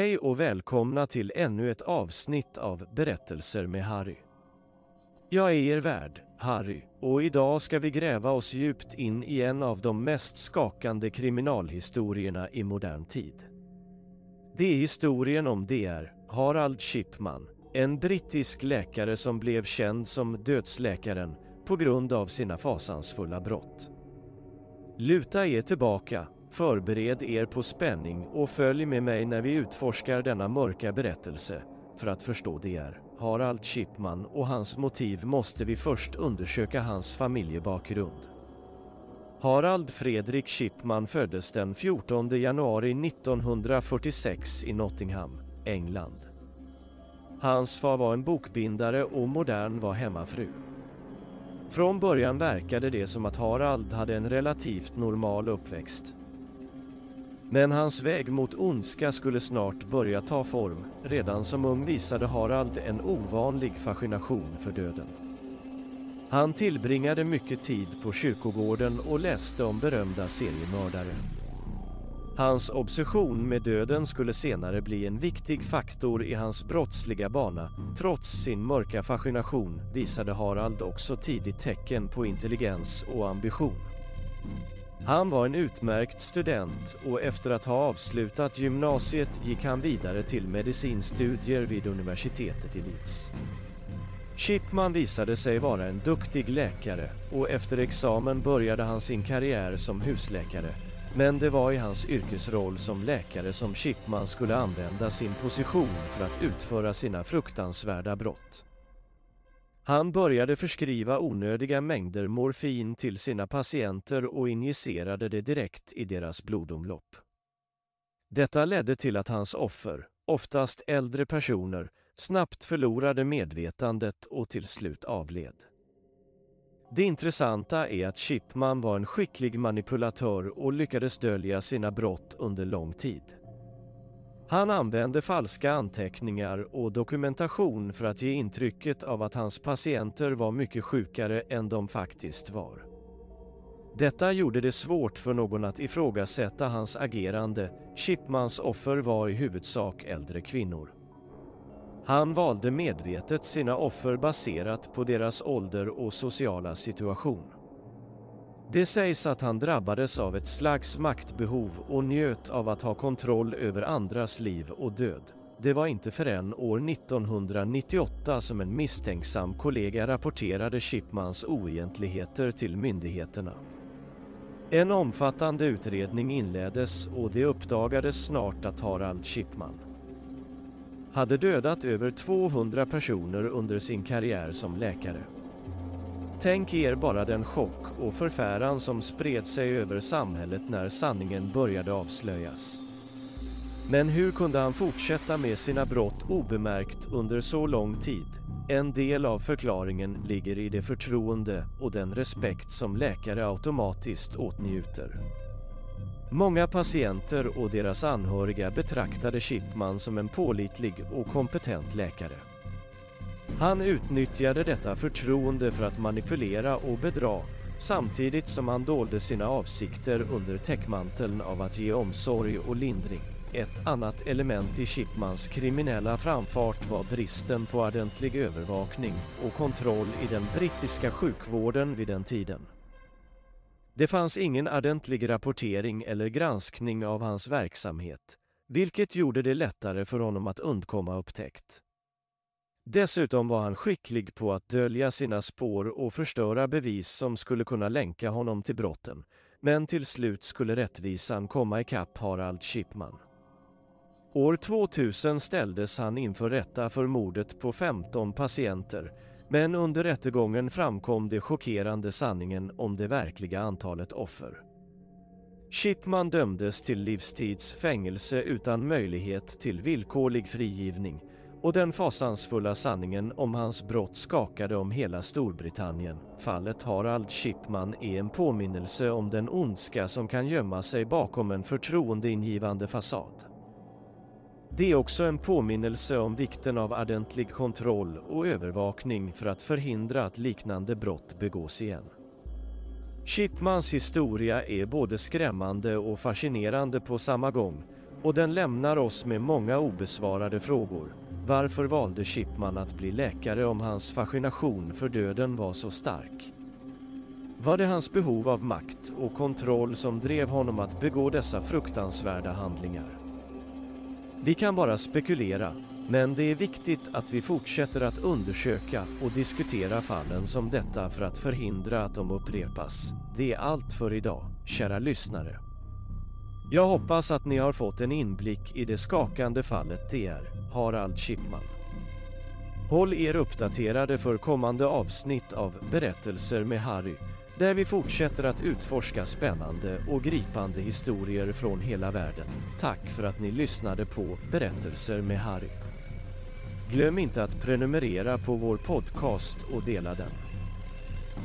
Hej och välkomna till ännu ett avsnitt av Berättelser med Harry. Jag är er värd, Harry, och idag ska vi gräva oss djupt in i en av de mest skakande kriminalhistorierna i modern tid. Det är historien om Dr. Harald Shipman, en brittisk läkare som blev känd som dödsläkaren på grund av sina fasansfulla brott. Luta er tillbaka, förbered er på spänning och följ med mig när vi utforskar denna mörka berättelse. För att förstå Dr. Harald Chipman och hans motiv måste vi först undersöka hans familjebakgrund. Harald Fredrik Chipman föddes den 14 januari 1946 i Nottingham, England. Hans far var en bokbindare och modern var hemmafru. Från början verkade det som att Harald hade en relativt normal uppväxt. Men hans väg mot ondska skulle snart börja ta form. Redan som ung visade Harald en ovanlig fascination för döden. Han tillbringade mycket tid på kyrkogården och läste om berömda seriemördare. Hans obsession med döden skulle senare bli en viktig faktor i hans brottsliga bana. Trots sin mörka fascination visade Harald också tidigt tecken på intelligens och ambition. Han var en utmärkt student och efter att ha avslutat gymnasiet gick han vidare till medicinstudier vid universitetet i Leeds. Chipman visade sig vara en duktig läkare och efter examen började han sin karriär som husläkare. Men det var i hans yrkesroll som läkare som Chipman skulle använda sin position för att utföra sina fruktansvärda brott. Han började förskriva onödiga mängder morfin till sina patienter och injicerade det direkt i deras blodomlopp. Detta ledde till att hans offer, oftast äldre personer, snabbt förlorade medvetandet och till slut avled. Det intressanta är att Chipman var en skicklig manipulatör och lyckades dölja sina brott under lång tid. Han använde falska anteckningar och dokumentation för att ge intrycket av att hans patienter var mycket sjukare än de faktiskt var. Detta gjorde det svårt för någon att ifrågasätta hans agerande. Chipmans offer var i huvudsak äldre kvinnor. Han valde medvetet sina offer baserat på deras ålder och sociala situation. Det sägs att han drabbades av ett slags maktbehov och njöt av att ha kontroll över andras liv och död. Det var inte förrän år 1998 som en misstänksam kollega rapporterade Shipmans oegentligheter till myndigheterna. En omfattande utredning inleddes och det uppdagades snart att Harald Shipman hade dödat över 200 personer under sin karriär som läkare. Tänk er bara den chock och förfäran som spred sig över samhället när sanningen började avslöjas. Men hur kunde han fortsätta med sina brott obemärkt under så lång tid? En del av förklaringen ligger i det förtroende och den respekt som läkare automatiskt åtnjuter. Många patienter och deras anhöriga betraktade Chipman som en pålitlig och kompetent läkare. Han utnyttjade detta förtroende för att manipulera och bedra samtidigt som han dolde sina avsikter under täckmanteln av att ge omsorg och lindring. Ett annat element i Chipmans kriminella framfart var bristen på ordentlig övervakning och kontroll i den brittiska sjukvården vid den tiden. Det fanns ingen ordentlig rapportering eller granskning av hans verksamhet, vilket gjorde det lättare för honom att undkomma upptäckt. Dessutom var han skicklig på att dölja sina spår och förstöra bevis som skulle kunna länka honom till brotten. Men till slut skulle rättvisan komma ikapp Harald Schipman. År 2000 ställdes han inför rätta för mordet på 15 patienter men under rättegången framkom det chockerande sanningen om det verkliga antalet offer. Shipman dömdes till livstids fängelse utan möjlighet till villkorlig frigivning och den fasansfulla sanningen om hans brott skakade om hela Storbritannien. Fallet Harald Shipman är en påminnelse om den ondska som kan gömma sig bakom en förtroendeingivande fasad. Det är också en påminnelse om vikten av ordentlig kontroll och övervakning för att förhindra att liknande brott begås igen. Shipmans historia är både skrämmande och fascinerande på samma gång Och den lämnar oss med många obesvarade frågor. Varför valde Chipman att bli läkare om hans fascination för döden var så stark? Var det hans behov av makt och kontroll som drev honom att begå dessa fruktansvärda handlingar? Vi kan bara spekulera, men det är viktigt att vi fortsätter att undersöka och diskutera fallen som detta för att förhindra att de upprepas. Det är allt för idag, kära lyssnare. Jag hoppas att ni har fått en inblick i det skakande fallet det är, Harald Schippman. Håll er uppdaterade för kommande avsnitt av Berättelser med Harry, där vi fortsätter att utforska spännande och gripande historier från hela världen. Tack för att ni lyssnade på Berättelser med Harry. Glöm inte att prenumerera på vår podcast och dela den.